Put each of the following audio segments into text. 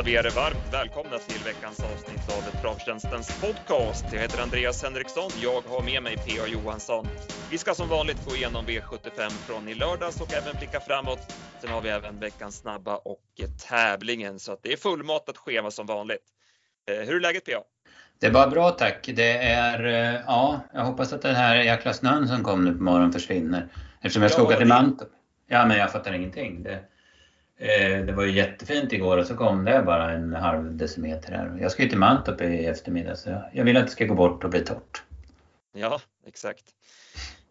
hälsar vi er varmt välkomna till veckans avsnitt av Travtjänstens podcast. Jag heter Andreas Henriksson. Jag har med mig P.A. Johansson. Vi ska som vanligt gå igenom V75 från i lördags och även blicka framåt. Sen har vi även veckans snabba och tävlingen så att det är fullmatat schema som vanligt. Eh, hur är läget P.A.? Det är bara bra tack. Det är, eh, ja, jag hoppas att den här jäkla snön som kom nu på morgonen försvinner. Eftersom jag ska ja, åka till Mantorp. Ja, men jag fattar ingenting. Det, det var ju jättefint igår och så kom det bara en halv decimeter här. Jag ska ju till Mantorp i eftermiddag så jag vill att det ska gå bort och bli torrt. Ja, exakt.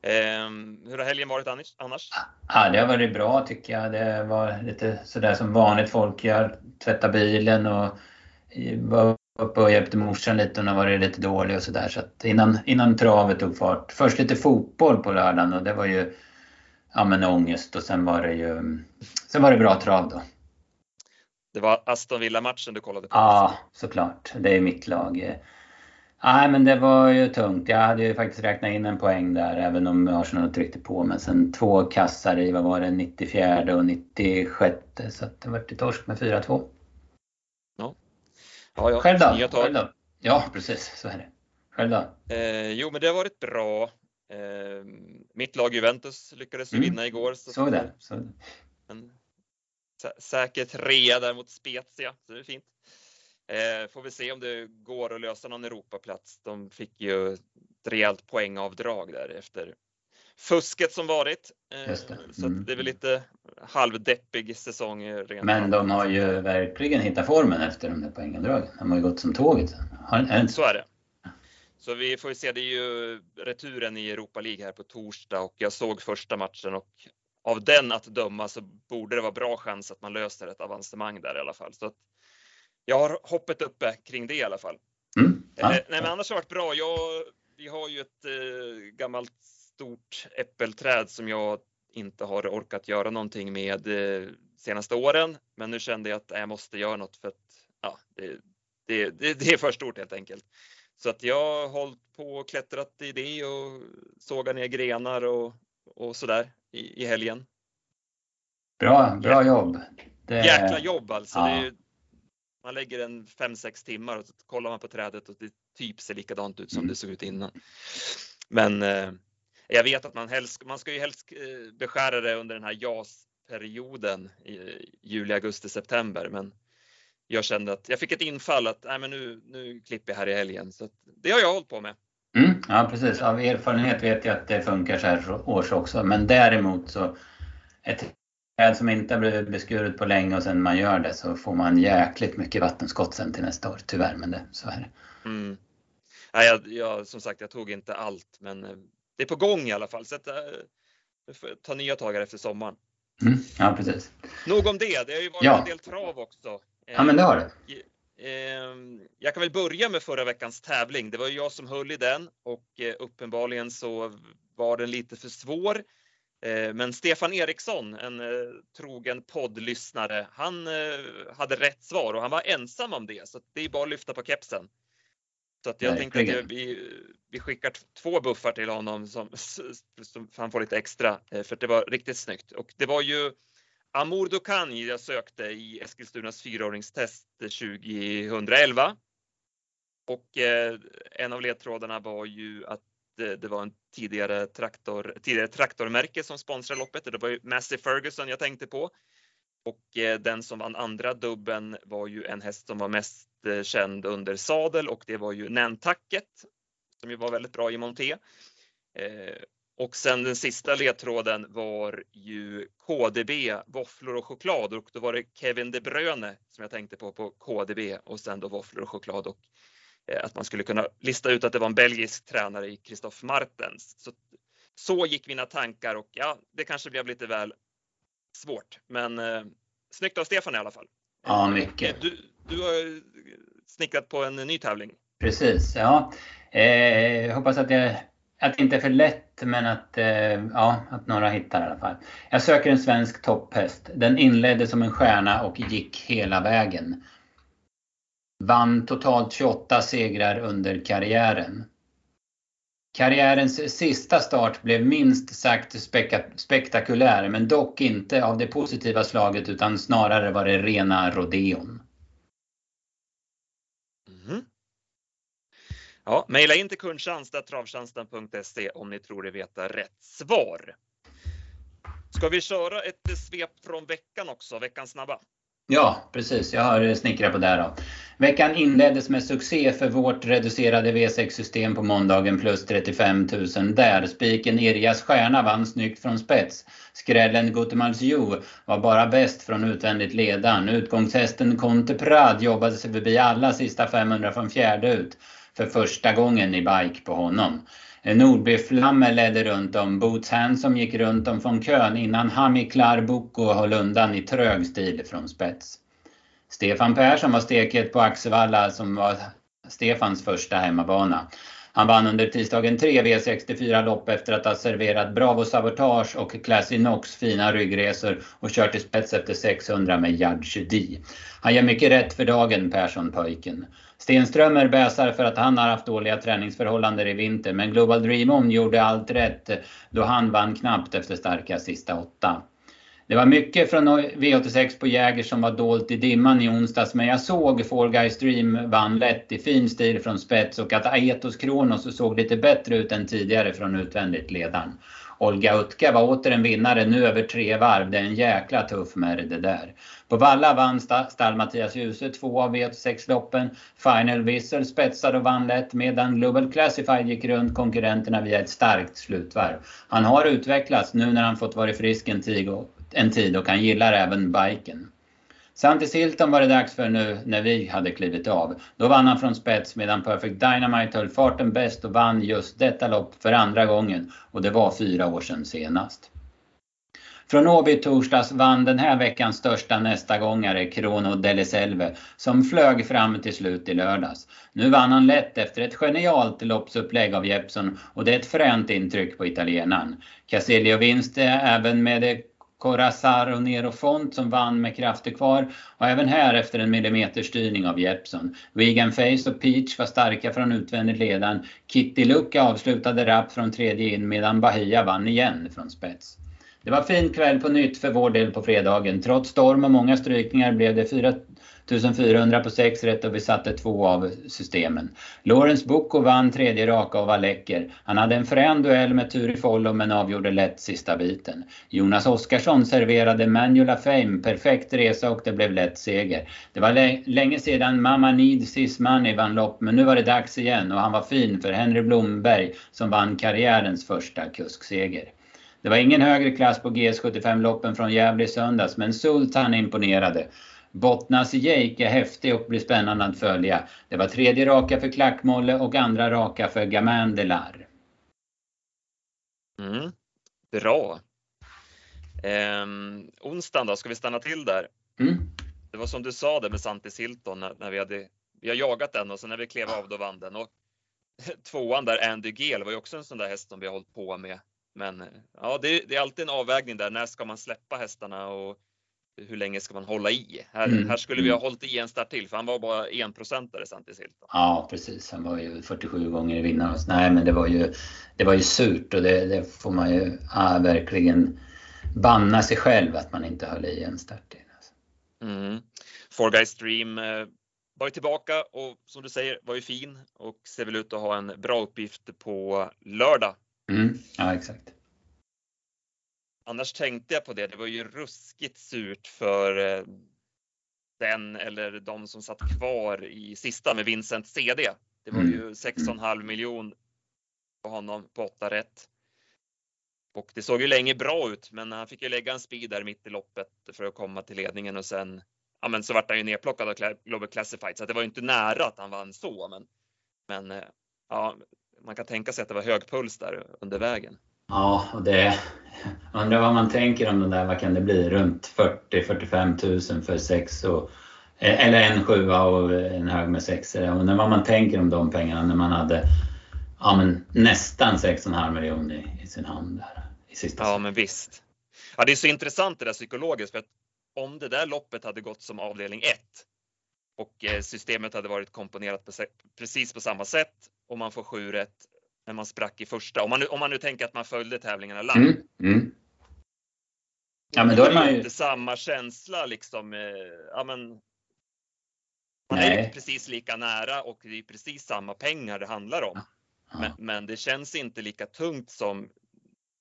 Eh, hur har helgen varit annars? Ja, det har varit bra tycker jag. Det var lite sådär som vanligt folk gör. Tvätta bilen och var uppe och hjälpte morsan lite. Hon har varit lite dålig och sådär. Så att innan, innan travet tog fart. Först lite fotboll på lördagen och det var ju ja, men ångest och sen var det ju sen var det bra trav då. Det var Aston Villa-matchen du kollade på? Ja, såklart. Det är mitt lag. Nej, men det var ju tungt. Jag hade ju faktiskt räknat in en poäng där, även om Arsenal tryckte på. Men sen två kassar i, vad var det, 94 och 96. Så det var till torsk med 4-2. Ja. Ja, ja. Själv då? Själv då? Ja, precis. Så är det. Själv då? Eh, jo, men det har varit bra. Eh, mitt lag Juventus lyckades ju mm. vinna igår. Så såg det. Såg det. En säker trea där mot Spezia, så det är fint. Eh, får vi se om det går att lösa någon Europaplats. De fick ju ett rejält poängavdrag där efter fusket som varit. Eh, det. Mm. Så det är väl lite halvdeppig säsong. Rent Men de har ju verkligen hittat formen efter de där poängavdragen. De har ju gått som tåget. Har, så är det. Så vi får se, det är ju returen i Europa League här på torsdag och jag såg första matchen och av den att döma så borde det vara bra chans att man löser ett avancemang där i alla fall. Så att jag har hoppet uppe kring det i alla fall. Mm. Ja. Eh, nej, men annars har det varit bra. Jag, vi har ju ett eh, gammalt stort äppelträd som jag inte har orkat göra någonting med eh, senaste åren. Men nu kände jag att jag måste göra något för att ja, det, det, det, det är för stort helt enkelt. Så att jag har hållit på och klättrat i det och sågat ner grenar och, och sådär i, i helgen. Bra, bra jobb. Det... Jäkla jobb alltså. Ja. Är, man lägger en 5-6 timmar och så kollar man på trädet och det typ ser likadant ut som mm. det såg ut innan. Men eh, jag vet att man helst, man ska ju helst eh, beskära det under den här JAS-perioden i juli, augusti, september. Men jag kände att jag fick ett infall att nej, men nu, nu klipper jag här i helgen. Så det har jag hållit på med. Mm, ja precis, av erfarenhet vet jag att det funkar så här års också. Men däremot så ett träd som inte har blivit beskuret på länge och sen man gör det så får man jäkligt mycket vattenskott sen till nästa år. Tyvärr, men det, så är det. Mm. Ja, jag, jag, som sagt, jag tog inte allt, men eh, det är på gång i alla fall. Så att, äh, ta nya tag efter sommaren. Mm, ja, precis. Nog om det. Det har ju varit ja. en del trav också. Ja, men det har det. Ehm, jag kan väl börja med förra veckans tävling. Det var jag som höll i den och eh, uppenbarligen så var den lite för svår. Ehm, men Stefan Eriksson, en eh, trogen poddlyssnare, han eh, hade rätt svar och han var ensam om det. Så det är bara att lyfta på kepsen. Så att jag Nej, tänkte att vi, vi skickar två buffar till honom som, som han får lite extra för det var riktigt snyggt. Och det var ju Amour Dukanji, jag sökte i Eskilstunas fyraåringstest 2011. Och eh, en av ledtrådarna var ju att det, det var en tidigare, traktor, tidigare traktormärke som sponsrade loppet. Det var ju Massey Ferguson jag tänkte på. Och eh, den som vann andra dubben var ju en häst som var mest eh, känd under sadel och det var ju Nantucket som ju var väldigt bra i monté. Eh, och sen den sista ledtråden var ju KDB, våfflor och choklad och då var det Kevin De Bruyne som jag tänkte på på KDB och sen då våfflor och choklad och eh, att man skulle kunna lista ut att det var en belgisk tränare i Christophe Martens. Så, så gick mina tankar och ja, det kanske blev lite väl svårt, men eh, snyggt av Stefan i alla fall. Ja, mycket. Du, du har snickrat på en ny tävling. Precis, ja. Eh, hoppas att jag att det inte är för lätt, men att, eh, ja, att några hittar i alla fall. Jag söker en svensk topphäst. Den inledde som en stjärna och gick hela vägen. Vann totalt 28 segrar under karriären. Karriärens sista start blev minst sagt spektakulär, men dock inte av det positiva slaget utan snarare var det rena rodeon. Ja, mejla in till kundtjänst.travtjänsten.se om ni tror er veta rätt svar. Ska vi köra ett svep från veckan också, veckans snabba? Ja, precis. Jag har eh, snickrat på det då. Veckan inleddes med succé för vårt reducerade V6-system på måndagen plus 35 000 där. Spiken Irjas Stjärna vann snyggt från spets. Skrällen Gutemalsju var bara bäst från utvändigt ledan. Utgångshästen Conte Prad jobbade sig förbi alla sista 500 från fjärde ut. För första gången i bike på honom. Nordbyflamme ledde runt om. Boots som gick runt om från kön innan Hami Klarboko höll undan i trög stil från spets. Stefan Persson var steket på Axevalla som var Stefans första hemmabana. Han vann under tisdagen tre V64-lopp efter att ha serverat Bravo Sabotage och Classy Knox fina ryggresor och kört i spets efter 600 med Judge D. Han gör mycket rätt för dagen, Persson-pojken. Stenströmer bäsar för att han har haft dåliga träningsförhållanden i vinter men Global Dream On gjorde allt rätt då han vann knappt efter starka sista åtta. Det var mycket från V86 på Jäger som var dolt i dimman i onsdags men jag såg Four Guys Dream vann lätt i fin stil från spets och att Aetos Kronos såg lite bättre ut än tidigare från utvändigt ledaren. Olga Utka var åter en vinnare nu över tre varv. Det är en jäkla tuff märr det där. På Valla vann stall Mattias Djuse två av V86-loppen. Final Whistle spetsade och vann lätt medan Global Classified gick runt konkurrenterna via ett starkt slutvarv. Han har utvecklats nu när han fått vara frisk en tid och, en tid och han gillar även biken. Santi Silton var det dags för nu när vi hade klivit av. Då vann han från spets medan Perfect Dynamite höll farten bäst och vann just detta lopp för andra gången. Och det var fyra år sedan senast. Från Åby torsdags vann den här veckans största nästa gångare Krono Deliselve som flög fram till slut i lördags. Nu vann han lätt efter ett genialt loppsupplägg av Jeppson och det är ett fränt intryck på italienaren. Casilio vinste även med det Corazar och Nero Font som vann med krafter kvar och även här efter en millimeterstyrning av Jeppson. Vegan Face och Peach var starka från utvändigt ledan. Kitty Lucka avslutade rapp från tredje in medan Bahia vann igen från spets. Det var fin kväll på nytt för vår del på fredagen. Trots storm och många strykningar blev det 1400 på sex rätt och vi satte två av systemen. Lawrence Bucco vann tredje raka och var läcker. Han hade en frän duell med Turi Follo men avgjorde lätt sista biten. Jonas Oskarsson serverade Manula Fame perfekt resa och det blev lätt seger. Det var länge sedan Mama Need Sis Money vann lopp men nu var det dags igen och han var fin för Henry Blomberg som vann karriärens första kuskseger. Det var ingen högre klass på GS75-loppen från Gävle i söndags, men Sultan imponerade. Bottnas Jake är häftig och blir spännande att följa. Det var tredje raka för Klackmolle och andra raka för Gamin Delar. Mm, bra. Eh, onsdagen då, ska vi stanna till där? Mm. Det var som du sa det med Santis Hilton när, när vi hade vi har jagat den och sen när vi klev av då vann den. Och tvåan där, Andy Gel, var ju också en sån där häst som vi har hållit på med men ja, det, det, är alltid en avvägning där. När ska man släppa hästarna och hur länge ska man hålla i? Här, mm. här skulle vi ha hållit i en start till för han var bara enprocentare Santis Hilton. Ja precis, han var ju 47 gånger vinnare. Nej men det var ju, det var ju surt och det, det får man ju ja, verkligen banna sig själv att man inte höll i en start till. Alltså. Mm. Four Guys Stream eh, var ju tillbaka och som du säger var ju fin och ser väl ut att ha en bra uppgift på lördag Mm. Ja, exakt. Annars tänkte jag på det, det var ju ruskigt surt för eh, den eller de som satt kvar i sista med Vincent CD. Det var mm. ju 6,5 miljon på honom på 8 rätt. Och det såg ju länge bra ut, men han fick ju lägga en speed där mitt i loppet för att komma till ledningen och sen ja, men så vart han ju nedplockad av Global Classified så det var ju inte nära att han vann så. Men, men eh, ja, man kan tänka sig att det var hög puls där under vägen. Ja, och det undrar vad man tänker om den där, vad kan det bli, runt 40-45 000 för sex och eller en sjua och en hög med sexor. Undrar vad man tänker om de pengarna när man hade ja, men nästan 6,5 miljoner i, i, sin hand där i sista Ja, men visst. Ja, det är så intressant det där psykologiskt för att om det där loppet hade gått som avdelning 1 och eh, systemet hade varit komponerat på, precis på samma sätt och man får sju rätt när man sprack i första. Om man nu, om man nu tänker att man följde tävlingarna live. Mm, mm. Ja, men då är man ju... inte samma känsla liksom. Eh, ja, men, Man är ju precis lika nära och det är precis samma pengar det handlar om. Ja. Men, men det känns inte lika tungt som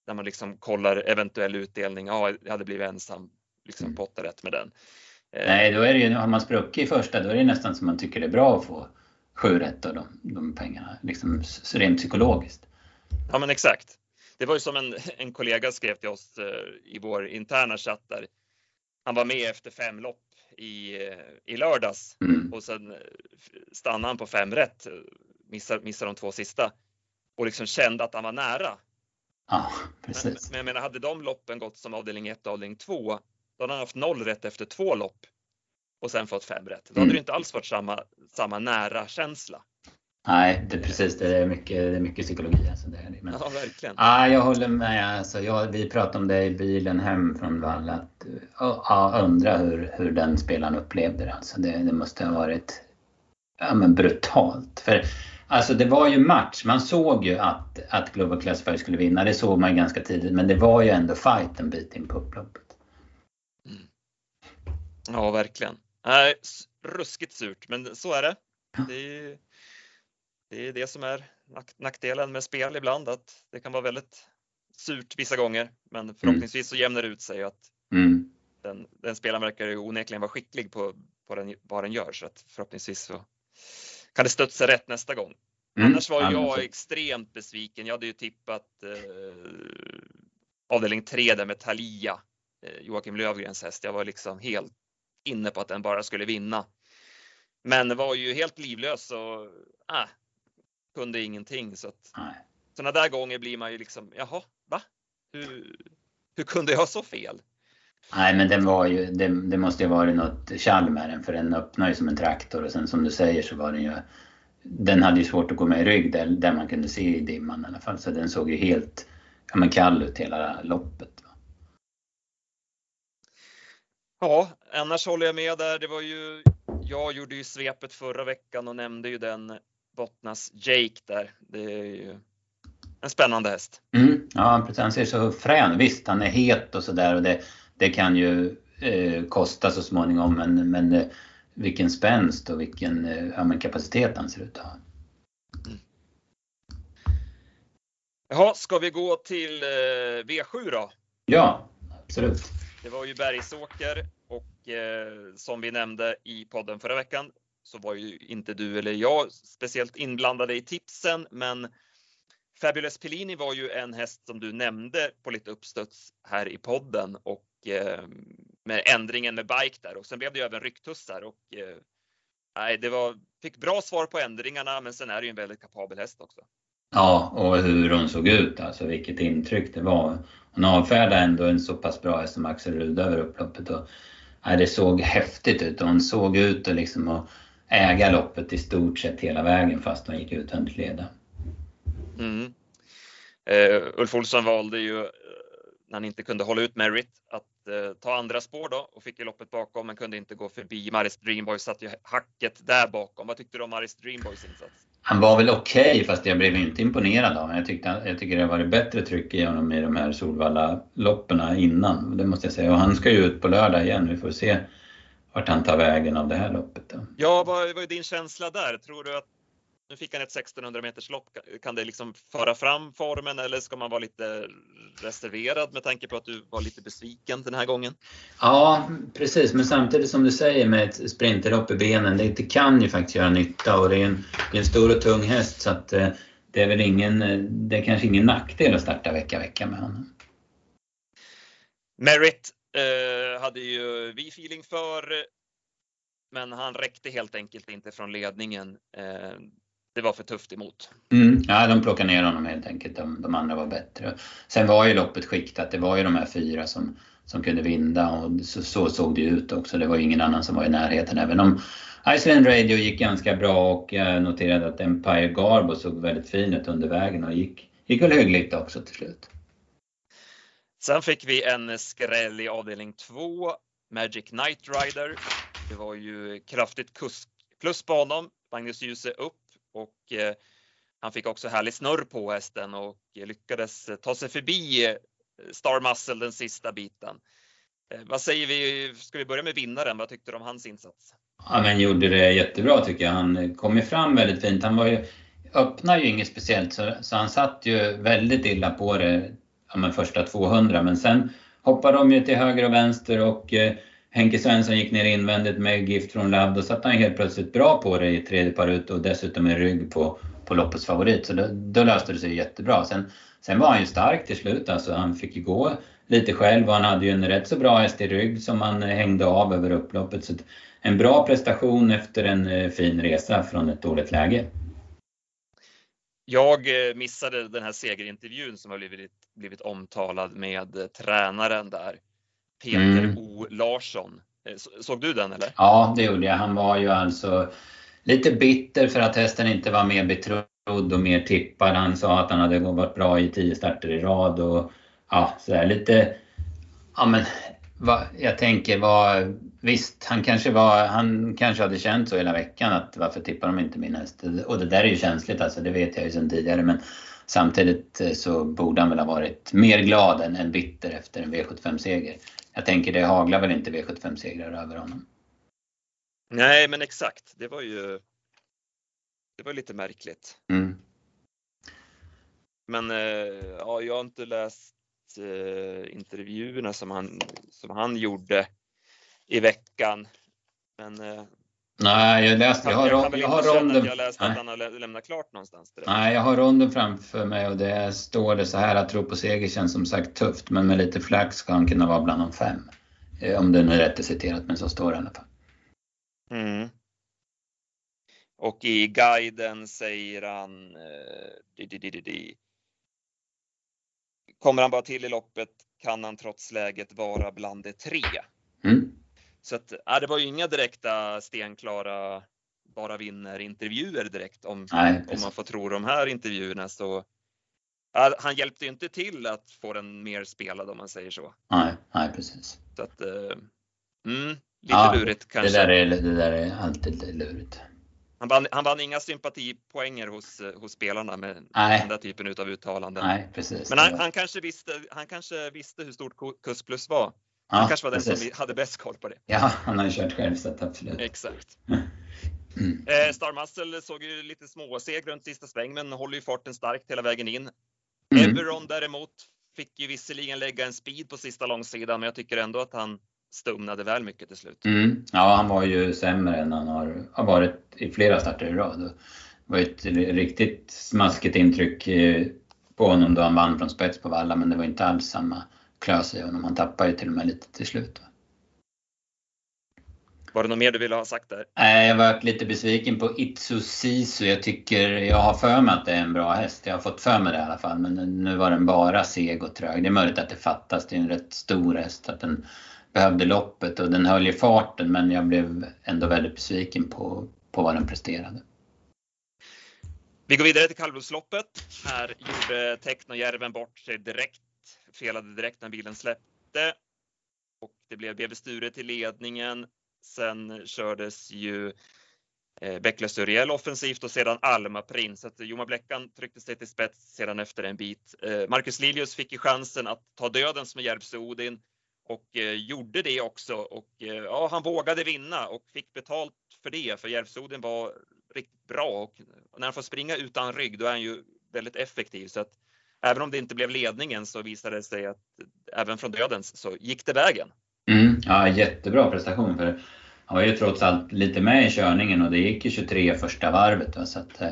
när man liksom kollar eventuell utdelning. Ja, jag hade blivit ensam liksom Mm. rätt med den. Eh, Nej, då är det ju, har man spruckit i första då är det nästan som man tycker det är bra att få sju rätt av de, de pengarna. Liksom rent psykologiskt. Ja, men exakt. Det var ju som en, en kollega skrev till oss eh, i vår interna chatt där. Han var med efter fem lopp i, eh, i lördags Mm. och sen eh, stannade han på fem rätt, missar, missar de två sista och liksom kände att han var nära. Ja, Men, precis. men jag menar, hade de loppen gått som avdelning 1 och avdelning 2, då hade han haft noll rätt efter två lopp och sen fått fem rätt. Då hade Mm. det inte alls varit samma, samma nära känsla. Nej, det precis. Det är mycket, det är mycket psykologi. Alltså det. Men, Ja, verkligen. Ja, jag håller med. Alltså, jag, vi pratade om det i bilen hem från Valla. Att, ja, undra hur, hur den spelaren upplevde det. Alltså, det. Det måste ha varit ja, men brutalt. För alltså, det var ju match. Man såg ju att, att Global Classifier skulle vinna. Det såg man ju ganska tidigt. Men det var ju ändå fight en bit in på upploppet. Ja, verkligen. Nej, ruskigt surt, men så är det. Det är, ju- det är det som är nack- nackdelen med spel ibland, att det kan vara väldigt surt vissa gånger, men förhoppningsvis så jämnar det ut sig att Mm. den, den spelaren verkar onekligen vara skicklig på, på den, vad den gör, så att förhoppningsvis så kan det studsa rätt nästa gång. Mm. Annars var jag extremt besviken. Jag hade ju tippat eh, avdelning 3 där med Thalia, eh, Joakim Lövgrens häst. Jag var liksom helt inne på att den bara skulle vinna. Men var ju helt livlös och äh, kunde ingenting. Så att Nej. sådana där gånger blir man ju liksom, jaha, va? Hur, hur kunde jag ha så fel? Nej men den var ju, det, det måste ju varit något tjall med den för den öppnade ju som en traktor och sen som du säger så var den ju Den hade ju svårt att gå med i rygg där, där man kunde se i dimman i alla fall så den såg ju helt ja, men kall ut hela loppet. Ja, annars håller jag med där. Det var ju, jag gjorde ju svepet förra veckan och nämnde ju den Bottnas Jake där. Det är ju en spännande häst. Mm, ja precis, han ser så frän Visst han är het och sådär och det, det kan ju eh, kosta så småningom men, men eh, vilken spänst och vilken eh, ja, men kapacitet han ser ut att ha. Jaha, ska vi gå till eh, V7 då? Ja, absolut. Det var ju Bergsåker och eh, som vi nämnde i podden förra veckan så var ju inte du eller jag speciellt inblandade i tipsen, men Fabulous Pellini var ju en häst som du nämnde på lite uppstuds här i podden och eh, med ändringen med bike där och sen blev det ju även rycktussar och eh, nej, det var, fick bra svar på ändringarna, men sen är det ju en väldigt kapabel häst också. Ja, och hur hon såg ut, alltså vilket intryck det var. Hon avfärdade ändå en så pass bra häst som Axel Rude över upploppet. Och, ja, det såg häftigt ut och hon såg ut att liksom att äga loppet i stort sett hela vägen fast hon gick utvändigt leda. Mm. Uh, Ulf Olsson valde ju eh, när han inte kunde hålla ut Merritt att uh, ta andra spår då och fick ju loppet bakom men kunde inte gå förbi. Maris Dreamboy satt ju hacket där bakom. Vad tyckte du om Maris Dreamboys insats? Han var väl okej fast jag blev inte imponerad av honom. Jag, tyckte, jag tycker det har varit bättre tryck i honom i de här Solvalla-loppen innan. Det måste jag säga. Och han ska ju ut på lördag igen. Vi får se vart han tar vägen av det här loppet. Då. Ja, vad vad är din känsla där? Tror du att nu fick han ett 1600 meters lopp. Kan det liksom föra fram formen eller ska man vara lite reserverad med tanke på att du var lite besviken den här gången? Ja, precis. Men samtidigt som du säger med ett sprinterlopp i benen, det, det kan ju faktiskt göra nytta och det är en, det är en stor och tung häst så att eh, det är väl ingen, eh, det är kanske ingen nackdel att starta vecka vecka med honom. Merritt eh, hade ju vi feeling för, men han räckte helt enkelt inte från ledningen. Eh, det var för tufft emot. Mm. Ja, de plockade ner honom helt enkelt. De, de andra var bättre. Sen var ju loppet skiktat. Det var ju de här fyra som, som kunde vinna och så, så såg det ut också. Det var ju ingen annan som var i närheten. Även om Iceland Radio gick ganska bra och jag noterade att Empire Garbo såg väldigt fin ut under vägen och gick, gick väl hyggligt också till slut. Sen fick vi en skräll i avdelning 2, Magic Knight Rider. Det var ju kraftigt kusk plus på honom. Magnus Djuse upp och eh, han fick också härlig snurr på hästen och lyckades ta sig förbi eh, Star Muscle den sista biten. Eh, vad säger vi? Ska vi börja med vinnaren? Vad tyckte du om hans insats? Ja, men gjorde det jättebra tycker jag. Han kom ju fram väldigt fint. Han var ju, öppnade ju inget speciellt så, så han satt ju väldigt illa på det ja, men första 200 men sen hoppade de ju till höger och vänster och eh, Henke Svensson gick ner invändigt med gift från labb. Då satt han helt plötsligt bra på det i tredje par ut och dessutom med rygg på, på loppets favorit. Så då, då löste det sig jättebra. Sen, sen var han ju stark till slut. Alltså han fick ju gå lite själv och han hade ju en rätt så bra häst i rygg som han eh, hängde av över upploppet. Så en bra prestation efter en eh, fin resa från ett dåligt läge. Jag eh, missade den här segerintervjun som har blivit, blivit omtalad med tränaren där, Peter mm. O Larsson. Såg du den eller? Ja, det gjorde jag. Han var ju alltså lite bitter för att hästen inte var mer betrodd och mer tippad. Han sa att han hade varit bra i tio starter i rad och ja, sådär lite... Ja men, va, jag tänker vad... Visst, han kanske, var, han kanske hade känt så hela veckan att varför tippar de inte min häst? Och det där är ju känsligt alltså, det vet jag ju sedan tidigare men samtidigt eh, så borde han väl ha varit mer glad än, än bitter efter en V75-seger. Jag tänker det haglar väl inte V75-segrar över honom. Nej, men exakt. Det var ju det var lite märkligt. Mm. Men eh, ja, jag har inte läst eh, intervjuerna som han, som han gjorde i veckan. Men eh, Nej, jag läste, jag har, jag, jag har ronden. Jag läste att han har lämnat klart någonstans. Direkt. Nej, jag har ronden framför mig och det står det så här att tro på seger känns som sagt tufft, men med lite flax ska han kunna vara bland de fem. Eh, om det nu är rätt citerat, men så står det i alla fall. Mm. Och i guiden säger han eh, di, di, di, Kommer han bara till i loppet kan han trots läget vara bland de tre. Mm. Så att, ja, det var ju inga direkta stenklara bara vinner intervjuer direkt om, Nej, om man får tro de här intervjuerna. Så, han hjälpte ju inte till att få den mer spelad om man säger så. Nej, nej precis. Så att, eh, mm, lite ja, lurigt kanske. Det där, är, det där är alltid lurigt. Han vann, han vann inga sympatipoänger hos, hos spelarna med Nej. den där typen av uttalanden. Nej, precis. Men han, han, kanske visste, han kanske visste hur stort KUS plus var. Han ja, kanske var den precis. som hade bäst koll på det. Ja, han har ju kört själv så absolut. Exakt. Mm. Eh, Star Muscle såg ju lite småseg runt sista sväng men håller ju farten starkt hela vägen in. Mm. Everon däremot fick ju visserligen lägga en speed på sista långsidan men jag tycker ändå att han stumnade väl mycket till slut. Mm. Ja, han var ju sämre än han har, har varit i flera starter i rad. Det var ett riktigt smaskigt intryck eh, på honom då han vann från spets på Valla, men det var inte alls samma klös i honom. Han tappade ju till och med lite till slut. Var det något mer du ville ha sagt där? Nej, jag var lite besviken på Itsu Sisu. Jag tycker, jag har för mig att det är en bra häst. Jag har fått för mig det i alla fall. Men nu var den bara seg och trög. Det är möjligt att det fattas. Det är en rätt stor häst. Att den behövde loppet och den höll ju farten men jag blev ändå väldigt besviken på, på vad den presterade. Vi går vidare till kallblodsloppet. Här gjorde Technojärven bort sig direkt, felade direkt när bilen släppte. Och det blev BB Sture till ledningen. Sen kördes ju eh, Bäcklös Uriel offensivt och sedan Alma Prins. Så Joma Bläckan tryckte sig till spets sedan efter en bit. Eh, Marcus Lilius fick ju chansen att ta döden som Järvsö Odin och eh, gjorde det också och eh, ja, han vågade vinna och fick betalt för det för Järvsö Odin var riktigt bra och när han får springa utan rygg då är han ju väldigt effektiv så att även om det inte blev ledningen så visade det sig att även från dödens så gick det vägen. Mm, ja, jättebra prestation för han var ju trots allt lite med i körningen och det gick ju 23 första varvet. Då, Så att, eh,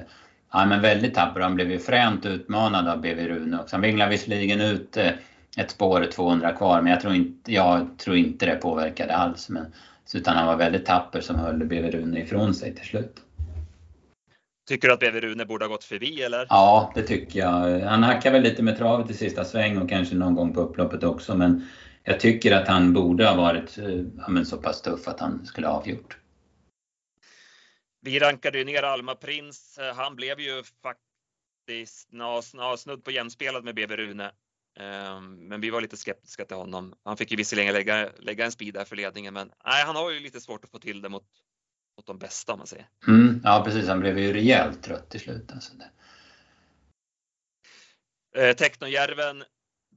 ja, men väldigt tapper. Han blev ju fränt utmanad av BV Rune också. Han vinglade visserligen ut eh, ett spår 200 kvar men jag tror inte, jag tror inte det påverkade alls. Men, utan han var väldigt tapper som höll BV Rune ifrån sig till slut. Tycker du att BV Rune borde ha gått förbi eller? Ja, det tycker jag. Han hackade väl lite med travet i sista sväng och kanske någon gång på upploppet också men jag tycker att han borde ha varit ja, men så pass tuff att han skulle ha avgjort. Vi rankade ju ner Alma Prins. Han blev ju faktiskt snudd på jämspelad med BB Rune. Ehm, men vi var lite skeptiska till honom. Han fick ju visserligen lägga, lägga en speed där för ledningen, men nej, han har ju lite svårt att få till det mot, mot de bästa om man säger. Mm, ja, precis. Han blev ju rejält trött i slutet. Alltså eh, Technojärven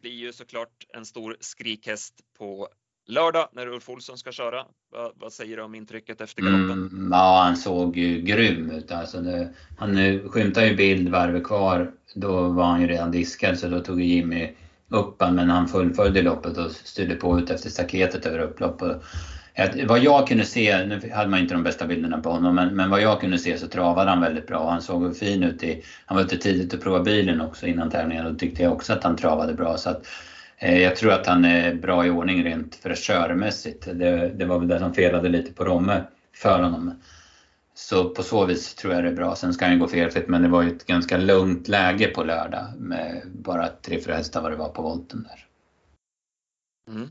blir ju såklart en stor skrikhäst på lördag när Ulf Olsson ska köra. Vad, vad säger du om intrycket efter galoppen? Mm, ja, han såg ju grym ut. Alltså det, han skymtade ju bild varvet kvar. Då var han ju redan diskad så då tog Jimmy upp han, men han fullföljde loppet och styrde på ut efter staketet över upplopp. Och vad jag kunde se, nu hade man inte de bästa bilderna på honom, men, men vad jag kunde se så travade han väldigt bra. Han såg fin ut i, han var ute tidigt och provade bilen också innan tävlingen och tyckte jag också att han travade bra. Så att, eh, jag tror att han är bra i ordning rent fräschörmässigt. Det, det var väl det som felade lite på Romme för honom. Så på så vis tror jag det är bra. Sen ska han gå felfritt men det var ju ett ganska lugnt läge på lördag med bara tre, fyra hästar vad det var på volten där. Mm.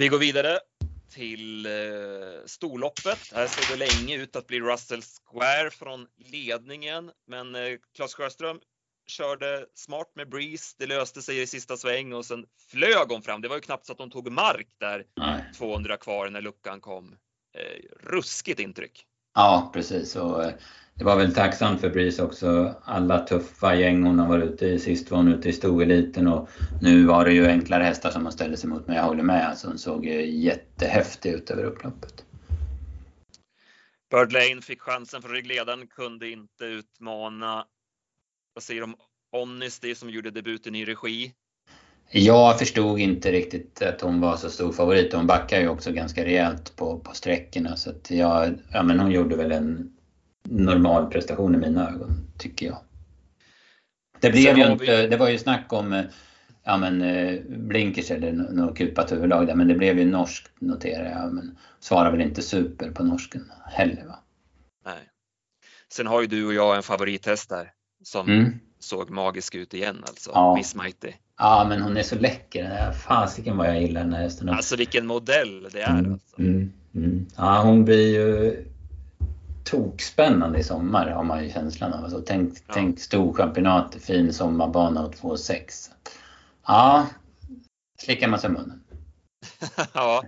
Vi går vidare till eh, storloppet. Här såg det länge ut att bli Russell Square från ledningen, men eh, Claes Sjöström körde smart med Breeze. Det löste sig i sista sväng och sen flög hon fram. Det var ju knappt så att de tog mark där Nej. 200 kvar när luckan kom. Eh, ruskigt intryck. Ja, precis. Och eh, det var väl tacksamt för Breeze också. Alla tuffa gäng hon har varit ute i. Sist var hon ute i stoeliten och nu var det ju enklare hästar som hon ställde sig mot. Men jag håller med, alltså hon såg jättehäftig ut över upploppet. Bird Lane fick chansen från ryggledaren, kunde inte utmana. Vad säger du om Honesty som gjorde debuten i regi? Jag förstod inte riktigt att hon var så stor favorit. Hon backar ju också ganska rejält på, på sträckorna. Så att jag, ja, men hon gjorde väl en normal prestation i mina ögon, tycker jag. Det blev ju inte, det var ju snack om ja, men, eh, blinkers eller något kupat överlag där, men det blev ju norskt noterar jag. Men svarar väl inte super på norsken heller va? Nej. Sen har ju du och jag en favorithäst där som mm. såg magisk ut igen alltså, ja. Miss Mighty. Ja, men hon är så läcker. Fasiken vad jag gillar den här hästen. Alltså vilken modell det är. Mm, alltså. mm, mm. Ja, hon blir ju tokspännande i sommar har man ju känslan av. Alltså, tänk, ja. tänk stor championat, fin sommarbana och 2,6. Ja, slickar man sig munnen. ja.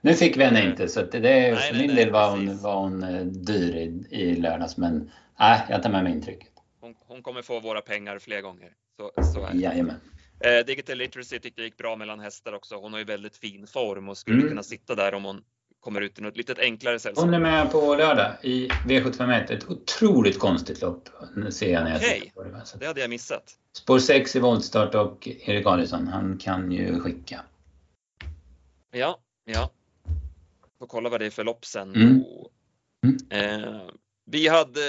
Nu fick vi henne inte så det, nej, för min del var hon, var hon eh, dyr i, i lördags men äh, jag tar med mig intrycket. Hon, hon kommer få våra pengar fler gånger. Så, så är. Jajamän. Eh, Digital Literacy tyckte jag gick bra mellan hästar också. Hon har ju väldigt fin form och skulle mm. kunna sitta där om hon kommer ut i något lite enklare sällskap. Hon är med på lördag i V751. Ett otroligt konstigt lopp. Ser jag när jag okay. på det. Så. Det hade jag missat. Spår 6 i voltstart och Erik Adielsson, han kan ju skicka. Ja, ja. Får kolla vad det är för lopp sen. Mm. Mm. Eh, vi hade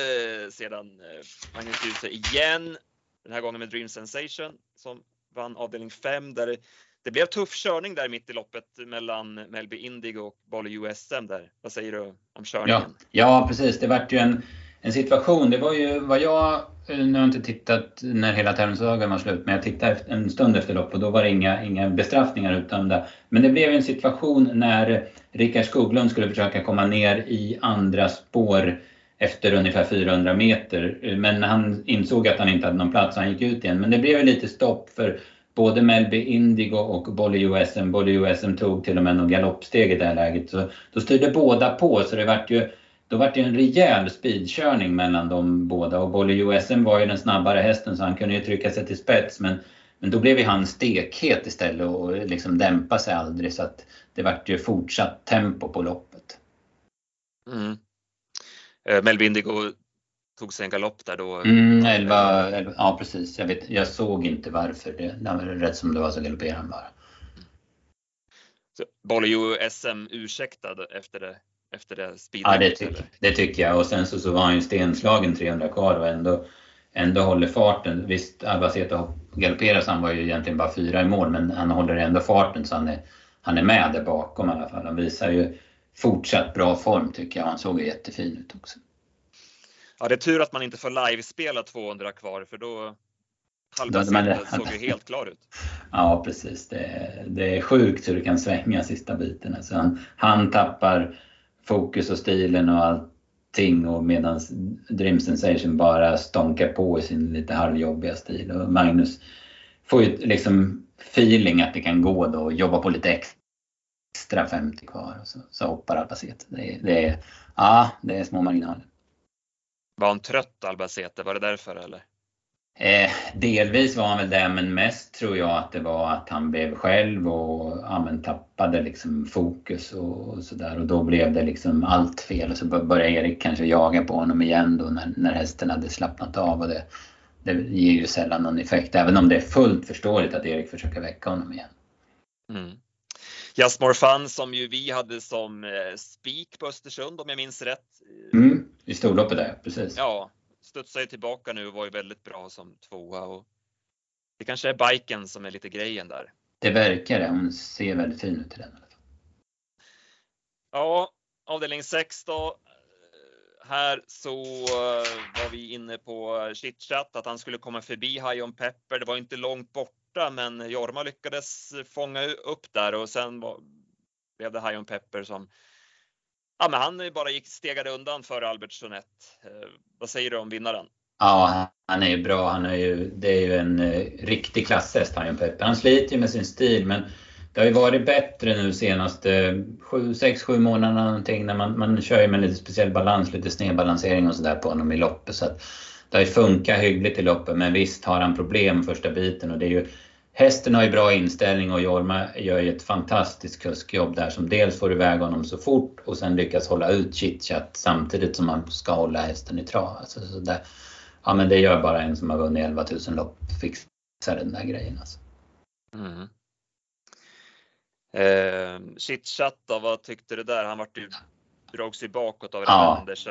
sedan eh, Magnus Djuse igen. Den här gången med Dream Sensation som vann avdelning 5 där det blev tuff körning där mitt i loppet mellan Melby Indigo och Bali USM där. Vad säger du om körningen? Ja, ja precis. Det vart ju en, en situation. Det var ju vad jag, eh, nu har jag inte tittat när hela tävlingsdagen var slut, men jag tittade en stund efter lopp och då var det inga, inga bestraffningar utan det. Men det blev en situation när Rickard Skoglund skulle försöka komma ner i andra spår efter ungefär 400 meter. Eh, men han insåg att han inte hade någon plats, så han gick ut igen. Men det blev lite stopp för både Melby Indigo och Bolly USM. Bolly USM tog till och med någon galoppsteg i det här läget. Så då styrde båda på så det vart ju då vart det en rejäl speedkörning mellan de båda och Bolly USM var ju den snabbare hästen så han kunde ju trycka sig till spets men, men då blev ju han stekhet istället och liksom dämpa sig aldrig så att det vart ju fortsatt tempo på loppet. Mm. Eh, Melby Indigo tog sig en galopp där då? Mm, 11, 11, ja precis. Jag, vet, jag såg inte varför. Det, det var rätt som det var så galopperade han bara. Så ju SM ursäktad efter det? Efter det ja, det, tyck, det tycker jag. Och sen så, så var han ju stenslagen 300 kvar och ändå, ändå håller farten. Visst, Albacete galopperar så han var ju egentligen bara fyra i mål men han håller ändå farten så han är, han är med där bakom i alla fall. Han visar ju fortsatt bra form tycker jag. Han såg jättefin ut också. Ja, det är tur att man inte får livespela 200 kvar för då halva såg ju helt klar ut. Ja, precis. Det är, det är sjukt hur det kan svänga sista biten. Alltså han, han tappar fokus och stilen och allting och medan Dream Sensation bara stånkar på i sin lite halvjobbiga stil. Och Magnus får ju liksom feeling att det kan gå då och jobba på lite extra 50 kvar och så, så hoppar Albacete. Det, det, är, ja, det är små marginaler. Var han trött Albacete? Var det därför eller? Eh, delvis var han väl det, men mest tror jag att det var att han blev själv och ja, tappade liksom fokus och, och sådär. Och då blev det liksom allt fel och så började Erik kanske jaga på honom igen då när, när hästen hade slappnat av. Och det, det ger ju sällan någon effekt, även om det är fullt förståeligt att Erik försöker väcka honom igen. Mm. Just More Fun som ju vi hade som eh, spik på Östersund om jag minns rätt. Mm, I storloppet där, precis. Ja, studsar ju tillbaka nu och var ju väldigt bra som tvåa. Och det kanske är biken som är lite grejen där. Det verkar det. Hon ser väldigt fin ut i den. Ja, avdelning 6 då. Här så eh, var vi inne på chitchat att han skulle komma förbi High on Pepper. Det var inte långt borta, men Jorma lyckades fånga upp där och sen var, blev det High on Pepper som Ja, men han bara gick stegade undan för Albert Sonett. Eh, vad säger du om vinnaren? Ja, han är ju bra. Han är ju, det är ju en eh, riktig klasshäst, han Peppe. Han sliter ju med sin stil, men det har ju varit bättre nu senaste 6-7 månaderna någonting. När man, man kör ju med lite speciell balans, lite snedbalansering och sådär på honom i loppet. Så att det har ju funkat hyggligt i loppet, men visst har han problem första biten och det är ju Hästen har ju bra inställning och Jorma gör ju ett fantastiskt kuskjobb där som dels får iväg honom så fort och sen lyckas hålla ut chitchat samtidigt som man ska hålla hästen i trav. Alltså, så där, ja men det gör bara en som har vunnit 11 000 lopp fixar den där grejen alltså. Mm. Eh, chitchat då, vad tyckte du där? Han vart ju, drog sig bakåt av ja. Anders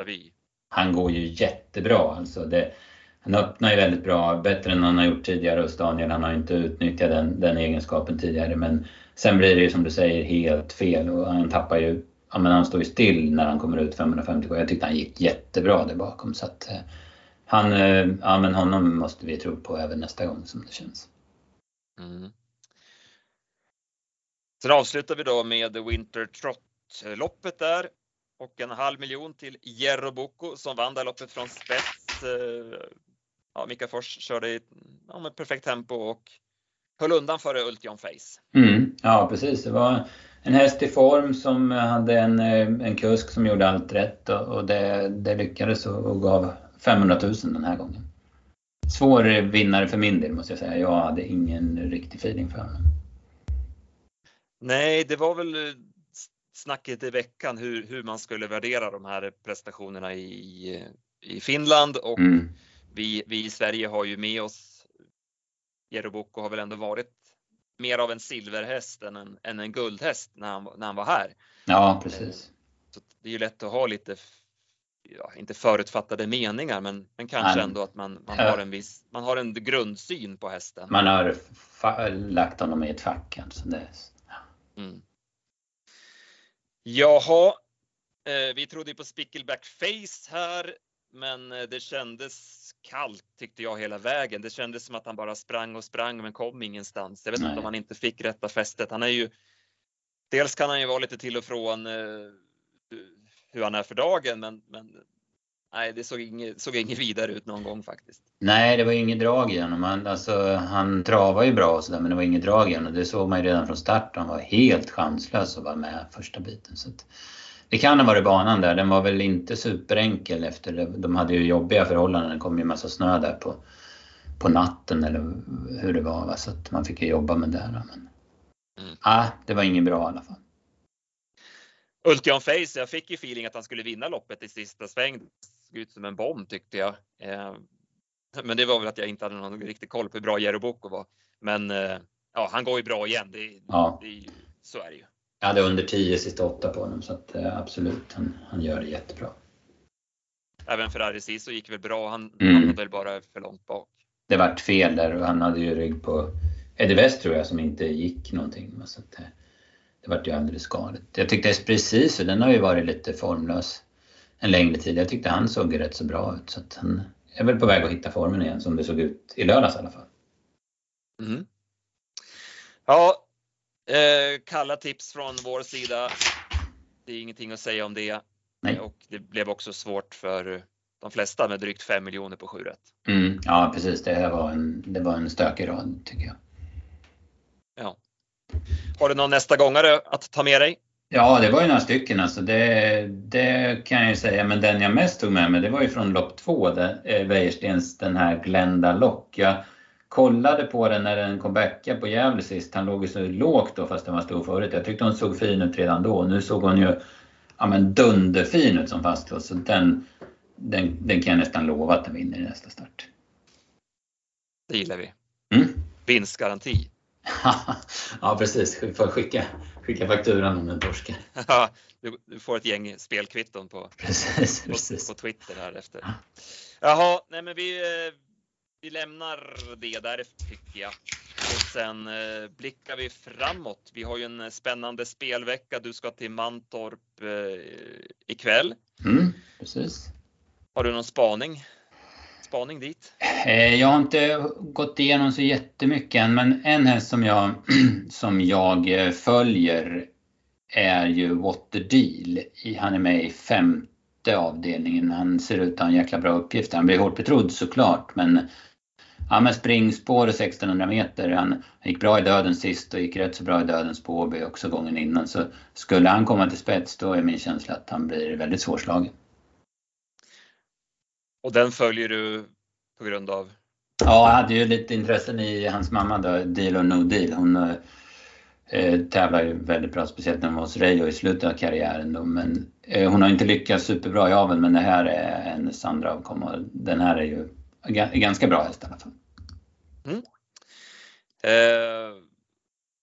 Han går ju jättebra alltså. Det, han öppnar ju väldigt bra, bättre än han har gjort tidigare hos Daniel. Han har inte utnyttjat den, den egenskapen tidigare men sen blir det ju som du säger helt fel och han tappar ju, ja men han står ju still när han kommer ut 550, Jag tyckte han gick jättebra där bakom så att eh, han, eh, ja men honom måste vi tro på även nästa gång som det känns. Mm. Sen avslutar vi då med Winter Trot-loppet där och en halv miljon till Jerro Boko som vann det loppet från spets. Eh, Eh, ja, Mika Fors körde i ja, med perfekt tempo och höll undan före Ultion Face. Mm, ja precis, det var en häst i form som hade en, eh, en kusk som gjorde allt rätt och, och det, det lyckades och, och gav 500 000 den här gången. Svår vinnare för min del måste jag säga. Jag hade ingen riktig feeling för honom. Nej, det var väl snacket i veckan hur, hur man skulle värdera de här prestationerna i, i Finland och mm vi, vi i Sverige har ju med oss Jero Bocco har väl ändå varit mer av en silverhäst än en, än en guldhäst när han, när han var här. Ja, precis. Så det är ju lätt att ha lite, ja, inte förutfattade meningar, men, men kanske ändå att man, man har en viss, man har en grundsyn på hästen. Man har lagt honom i ett fack alltså. Det, ja. Mm. Jaha, eh, vi trodde på Spickleback Face här, men eh, det kändes kallt tyckte jag hela vägen. Det kändes som att han bara sprang och sprang men kom ingenstans. Jag vet Nej. inte om han inte fick rätta fästet. Han är ju Dels kan han ju vara lite till och från eh, hur han är för dagen, men, men nej, det såg inget, såg inget vidare ut någon gång faktiskt. Nej, det var inget drag i honom. Han, alltså, han travade ju bra och sådär, men det var inget drag i honom. Det såg man ju redan från start. Han var helt chanslös att vara med första biten. Så att, det kan ha varit banan där. Den var väl inte superenkel efter det. De hade ju jobbiga förhållanden. Det kom ju massa snö där på, på natten eller hur det var. Va? Så att man fick ju jobba med det. Men, mm. ah, det var inget bra i alla fall. Ultion Face, jag fick ju feeling att han skulle vinna loppet i sista sväng. Det såg ut som en bomb tyckte jag. Eh, men det var väl att jag inte hade någon riktig koll på hur bra Jero Boko var. Men eh, ja, han går ju bra igen. Det, ja. det, så är det ju. Jag hade under 10 sista åtta på honom så att, eh, absolut, han, han gör det jättebra. Även Ferrari Siso gick väl bra, han mm. hamnade väl bara för långt bak. Det vart fel där och han hade ju rygg på Eddie West tror jag som inte gick någonting. Så att, eh, det vart ju alldeles galet. Jag tyckte precis den har ju varit lite formlös en längre tid. Jag tyckte han såg rätt så bra ut så att han är väl på väg att hitta formen igen som det såg ut i lördags i alla fall. Mm. Ja, Eh, kalla tips från vår sida. Det är ingenting att säga om det. Nej. Och det blev också svårt för de flesta med drygt 5 miljoner på 7 rätt. Mm, ja precis, det var, en, det var en stökig rad tycker jag. Ja. Har du någon nästa gångare att ta med dig? Ja, det var ju några stycken alltså. Det, det kan jag ju säga. Men den jag mest tog med mig, det var ju från lopp två, eh, Wäjerstens den här Glenda Lock. Jag kollade på den när den kom backa på Gävle sist. Han låg ju så lågt då fast den var stor förut. Jag tyckte hon såg fin ut redan då. Nu såg hon ju ja, men dunderfin ut som fastlåst. Så den, den, den kan jag nästan lova att den vinner i nästa start. Det gillar vi. Mm. Vinstgaranti. ja precis, vi får skicka, skicka fakturan om den torskar. du, får ett gäng spelkvitton på, precis, på, precis. på Twitter här efter. Jaha, nej men vi, eh, vi lämnar det där tycker jag. Och sen eh, blickar vi framåt. Vi har ju en spännande spelvecka. Du ska till Mantorp eh, ikväll. Mm, precis. Har du någon spaning? Spaning dit? Eh, jag har inte gått igenom så jättemycket än, men en häst som jag, som jag eh, följer är ju What the Deal. Han är med i femte avdelningen. Han ser ut att ha en jäkla bra uppgift. Han blir hårt betrodd såklart, men Ja men springspår och 1600 meter. Han gick bra i döden sist och gick rätt så bra i dödens på Åby också gången innan. Så skulle han komma till spets då är min känsla att han blir väldigt svårslagen. Och den följer du på grund av? Ja, jag hade ju lite intressen i hans mamma då, Deal or No Deal. Hon eh, tävlar ju väldigt bra, speciellt när hon var hos Reijo i slutet av karriären då. Men eh, hon har inte lyckats superbra i aveln, men det här är hennes andra avkomma den här är ju ganska bra häst i alla fall. Mm. Eh,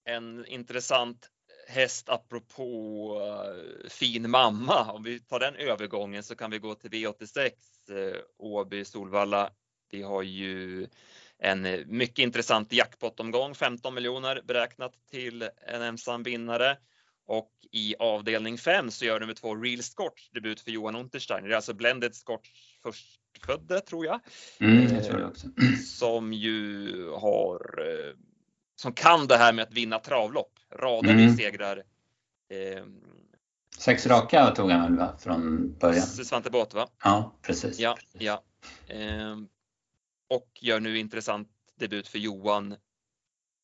en intressant häst apropå uh, fin mamma. Om vi tar den övergången så kan vi gå till V86 uh, Åby Solvalla. Vi har ju en mycket intressant jackpottomgång, 15 miljoner beräknat till en ensam vinnare. Och i avdelning 5 så gör nummer två Real Scotch debut för Johan Untersteiner. Det är alltså Blended Scotch förstfödde tror jag. Mm, jag tror det också. Som ju har eh, som kan det här med att vinna travlopp. Radade Mm. segrar. Eh, Sex raka tog han väl va? från början? Svante Båth va? Ja, precis. Ja, ja. Eh, och gör nu intressant debut för Johan.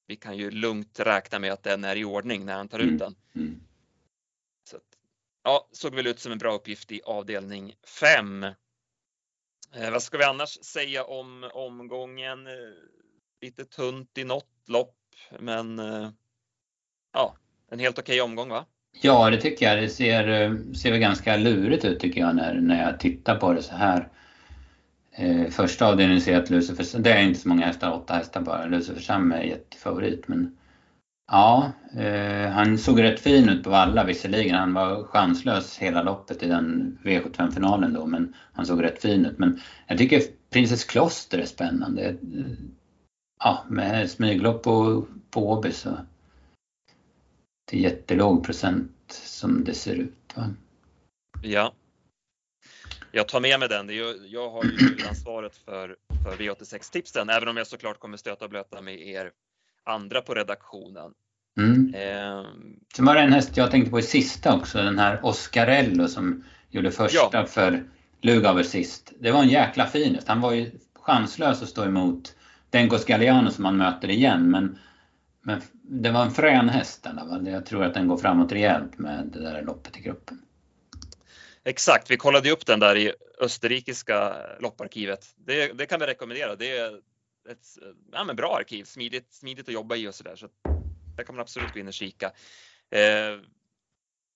Vi kan ju lugnt räkna med att den är i ordning när han tar ut den. Mm. Så att, ja, såg väl ut som en bra uppgift i avdelning 5. Eh, vad ska vi annars säga om omgången? Eh, lite tunt i något lopp, men eh, ja, en helt okej omgång va? Ja, det tycker jag. Det ser, ser väl ganska lurigt ut tycker jag när, när jag tittar på det så här. Eh, första avdelningen ser jag att Lucifer, det är inte så många hästar, åtta hästar bara. Lucifer Sam är jättefavorit men ja, eh, han såg rätt fin ut på alla visserligen. Han var chanslös hela loppet i den V75-finalen då men han såg rätt fin ut. Men jag tycker Prinsess Kloster är spännande. Eh, ja, med smyglopp på, på Åby så det är jättelåg procent som det ser ut. Va? Ja. Jag tar med mig den. Jag har ju ansvaret för, för V86-tipsen, även om jag såklart kommer stöta och blöta med er andra på redaktionen. Mm. Eh, Sen var det en häst jag tänkte på i sista också, den här Oscarello som gjorde första Ja. för Lugauer sist. Det var en jäkla fin häst. Han var ju chanslös att stå emot Denkos Galliano som han möter igen men, men det var en frän häst i. Jag tror att den går framåt rejält med det där loppet i gruppen. exakt, vi kollade upp den där i österrikiska lopparkivet. Det, det kan vi rekommendera. Det ett ja, men bra arkiv, smidigt, smidigt att jobba i och sådär. Så där kan man absolut gå in och kika. Eh,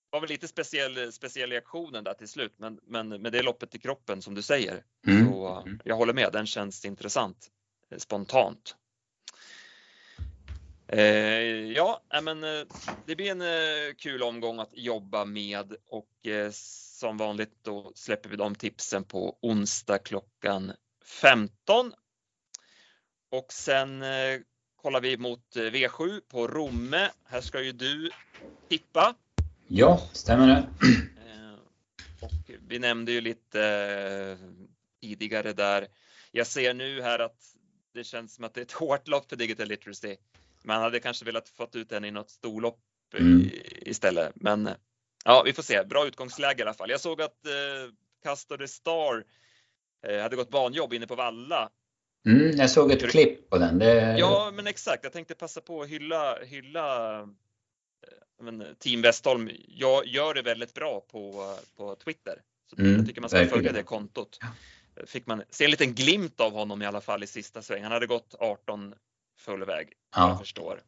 var väl lite speciell, speciell i aktionen där till slut, men, men med det loppet i kroppen som du säger. Mm. Så eh, jag håller med, den känns intressant eh, spontant. Eh, ja, men eh, det blir en eh, kul omgång att jobba med och eh, som vanligt då släpper vi de tipsen på onsdag klockan 15. Och sen eh, kollar vi mot eh, V7 på Romme. Här ska ju du tippa. Ja, stämmer det. Eh, Och vi nämnde ju lite tidigare där. Jag ser nu här att det känns som att det är ett hårt lopp för Digital Literacy. Man hade kanske velat fått ut den i något storlopp Mm. istället. Men ja, vi får se. Bra utgångsläge i alla fall. Jag såg att eh, Castor the Star eh, hade gått banjobb inne på Valla. Mm, jag såg ett klipp på den. Det... Ja, men exakt. Jag tänkte passa på att hylla, hylla eh, men, Team Westholm jag gör det väldigt bra på, på Twitter. Så Mm, jag tycker man ska verkligen. följa det kontot. Fick man se en liten glimt av honom i alla fall i sista sväng. Han hade gått 18 full väg, vad jag Ja. förstår.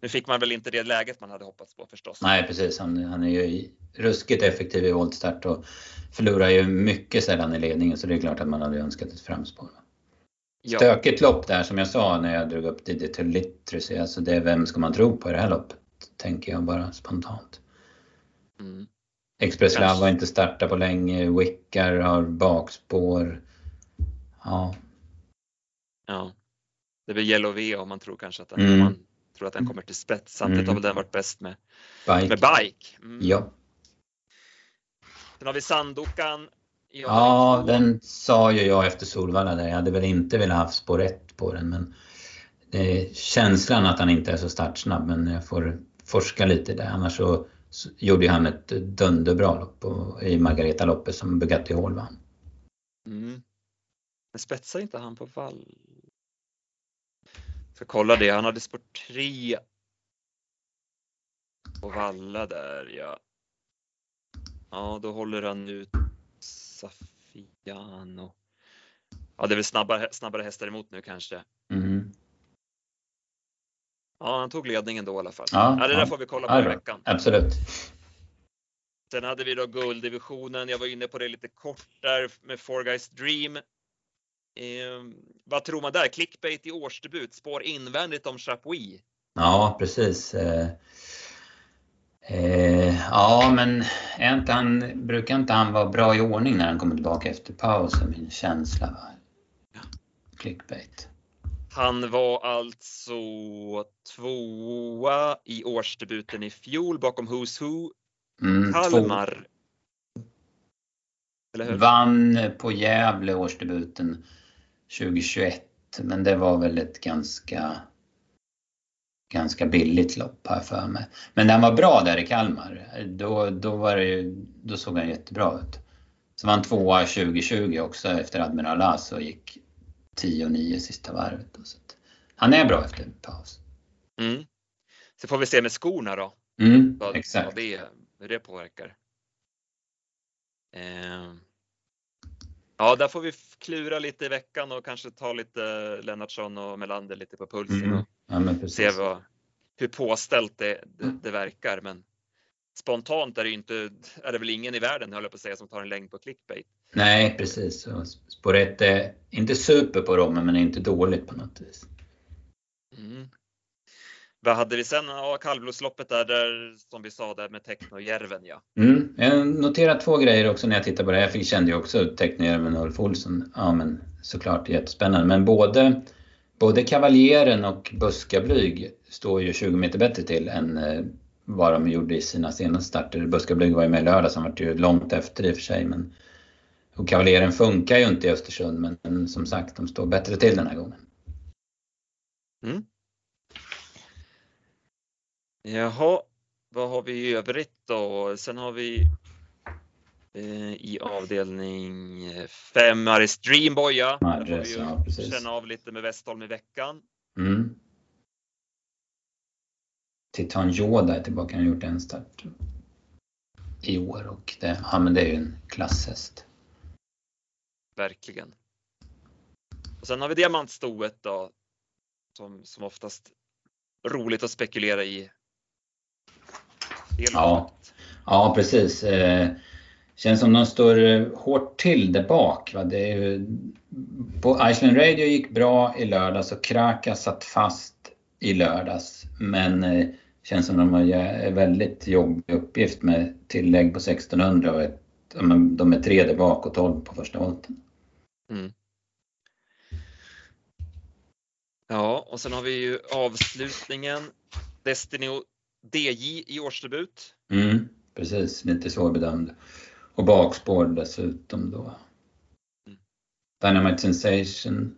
Nu fick man väl inte det läget man hade hoppats på förstås. Nej precis, han, han är ju ruskigt effektiv i voltstart och förlorar ju mycket sällan i ledningen så det är klart att man hade önskat ett framspår. Stökigt lopp där som jag sa när jag drog upp Didi till Literacy. Alltså det, vem ska man tro på i det här loppet? Tänker jag bara spontant. Mm. Express Love har inte startat på länge. Wickar har bakspår. Ja, Ja. Det blir Yellow V om man tror kanske att den, Mm. man tror att den kommer till spets. Samtidigt Mm. har väl den varit bäst med, bike. med bike. Mm. Ja, Sen har vi Sandokan. Ja den sa ju jag efter Solvalla där. Jag hade väl inte velat haft spår 1 på den men är känslan att han inte är så startsnabb men jag får forska lite där. Annars så, så gjorde han ett dunderbra lopp i Margareta-loppet som Bugatti Hall vann. Mm. Men spetsar inte han på vall? Ska kolla det. Han hade spår 3 på valla där ja. Ja, då håller han ut Safiano. Ja, det är väl snabbare, snabbare hästar emot nu kanske. Mm. Ja, han tog ledningen då i alla fall. Ja, Ja, det där ja. får vi kolla Ja, på i veckan. Absolut. Sen hade vi då gulddivisionen. Jag var inne på det lite kort där med Four Guys Dream. Eh, vad tror man där? Clickbait i årsdebut, spår invändigt om Chapuis. Ja, precis. Eh, eh, ja, men är inte han, brukar inte han vara bra i ordning när han kommer tillbaka efter paus, är min känsla. Va? Clickbait. Han var alltså tvåa i årsdebuten i fjol bakom Who's Who, Mm, Kalmar. Eller två, hur? vann på Gävle årsdebuten 2021, men det var väl ett ganska ganska billigt lopp här för mig. Men när han var bra där i Kalmar, då, då, var det, då såg han jättebra ut. Så var han tvåa 2020 också efter Admiral As och gick 10 och 9 sista varvet. då. Så han är bra efter en paus. Mm. Så får vi se med skorna då. Mm, vad, exakt. vad det, hur det påverkar. Eh, ja, där får vi klura lite i veckan och kanske ta lite Lennartsson och Melander lite på pulsen Mm, ja, men se vad, hur påställt det, det, det verkar. Men spontant är det inte, är det väl ingen i världen höll jag på att säga som tar en längd på clickbait. Nej, precis. Och spår ett är inte super på rommen, men är inte dåligt på något vis. Mm. Vad hade vi sen? Ja, kallblodsloppet där, där som vi sa där med Techno-Järven ja. Mm. Jag noterar två grejer också när jag tittar på det. Jag fick, kände ju också teckningar med Ulf Olsson. Ja men såklart jättespännande. Men både, både Kavaljeren och Buskablyg står ju 20 meter bättre till än eh, vad de gjorde i sina senaste starter. Buskablyg var ju med i lördags, han var ju långt efter i och för sig. Men, och Kavaljeren funkar ju inte i Östersund men, men som sagt, de står bättre till den här gången. Mm. Jaha, vad har vi i övrigt då? Sen har vi i avdelning 5 Aris Dreamboy ja. Där får vi ju ja, känna av lite med Westholm i veckan. Mm. Titan Yoda är tillbaka, han har gjort en start i år och det, ja, men det är ju en klasshäst. Verkligen. Och sen har vi diamantstoet då. Som, som oftast roligt att spekulera i. Det är Ja. Ja, precis. Eh, känns som de står eh, hårt till där bak. Va? Det är ju, på Iceland Radio gick bra i lördags och Kraka satt fast i lördags. Men eh, känns som de har en väldigt jobbig uppgift med tillägg på 1600 och ett, de är tre där bak och 12 på första volten. Mm. Ja, och sen har vi ju avslutningen. Destiny DJ i årsdebut. Mm, precis, lite svårbedömd. Och bakspår dessutom då. Mm. Dynamite Sensation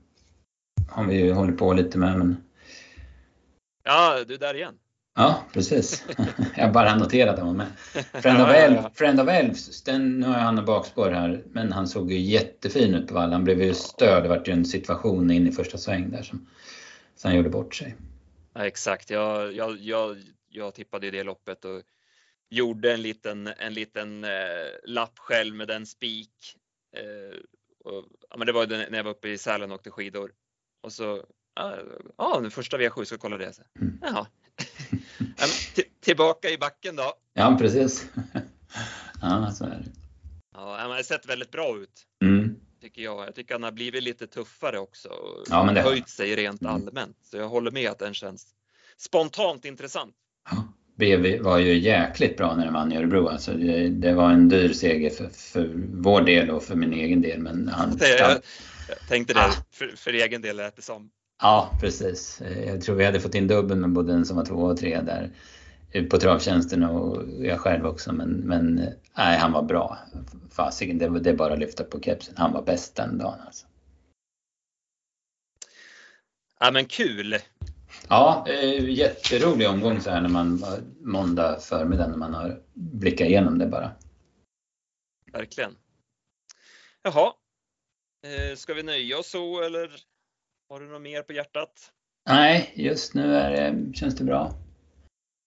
har vi ju hållit på lite med men Ja, du är där igen. ja, precis. Jag bara noterat att han var med. Friend of, Elf. Friend of Elves, den, nu har han bakspår här, men han såg ju jättefin ut på vallen. Han blev ju störd, det vart ju en situation in i första sväng där som, som han gjorde bort sig. Ja, exakt. Jag, jag, jag, jag tippade i det loppet och gjorde en liten, en liten eh, lapp själv med den spik. Eh, och, ja, men det var när jag var uppe i Sälen och åkte skidor. Och så, ja, ah, den första V7 ska kolla det. Mm. Jaha. tillbaka i backen då. Ja, precis. ja, så är det. Ja, han har sett väldigt bra ut. Mm. Tycker jag. Jag tycker han har blivit lite tuffare också. Och ja, men det höjt sig rent mm. allmänt. Så jag håller med att den känns spontant intressant. Ja. BV var ju jäkligt bra när den vann i Örebro. Alltså det, det, var en dyr seger för, för vår del och för min egen del. Men han, det, jag, jag tänkte det, ah. för, för egen del lät det som. Ja, precis. Jag tror vi hade fått in dubbeln med både den som var två och tre där på travtjänsten och jag själv också. Men, men nej, han var bra. Fasiken, det, det är bara att lyfta på kepsen. Han var bäst den dagen alltså. Ja men kul! Ja, eh, jätterolig omgång så här när man måndag förmiddag när man har blickat igenom det bara. Verkligen. Jaha, eh, ska vi nöja oss så eller har du något mer på hjärtat? Nej, just nu är det, känns det bra.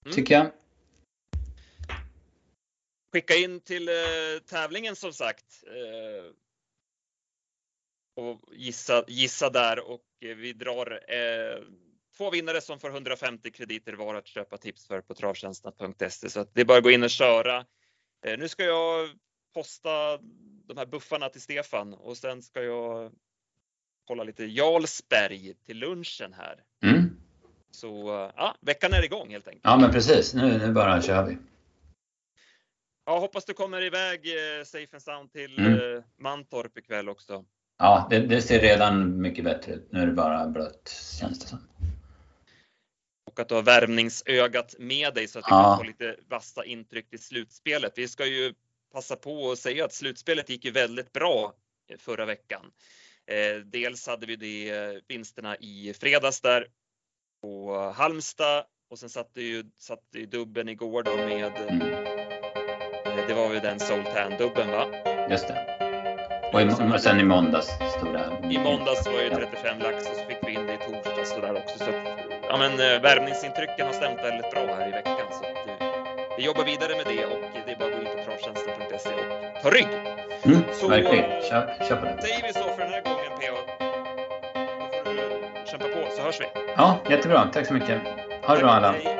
Mm. Tycker jag. Skicka in till eh, tävlingen som sagt. Och gissa, gissa där och vi drar två vinnare som får 150 krediter var att köpa tips för på travtjänsten.se. Så det är bara att gå in och köra. Eh, nu ska jag posta de här buffarna till Stefan och sen ska jag kolla lite Jarlsberg till lunchen här. Mm. Så ja, veckan är igång helt enkelt. Ja, men precis. Nu, nu bara kör vi. Ja, hoppas du kommer iväg eh, safe and sound till mm. eh, Mantorp ikväll också. Ja, det, det, ser redan mycket bättre ut. Nu är det bara blött känns det som. Och att du har värmningsögat med dig så att du ja. kan få lite vassa intryck till slutspelet. Vi ska ju passa på att säga att slutspelet gick ju väldigt bra förra veckan. Eh, dels hade vi de eh, vinsterna i fredags där på Halmstad och sen satte ju, satte ju dubben igår då med, mm. det var ju den Soltan-dubben va? Just det. Och, i, och sen i måndags stora... I måndags var det 35 lax och så fick vi in det i torsdags och där också. Så ja, men, eh, värmningsintrycken har stämt väldigt bra här i veckan. Så att, eh, vi jobbar vidare med det och det är bara att gå in på travtjänsten.se och ta rygg. Mm, så verkligen. Kör, kör på det. säger vi så för den här gången PA. Då får du kämpa på så hörs vi. Ja, jättebra. Tack så mycket. Ha det bra alla.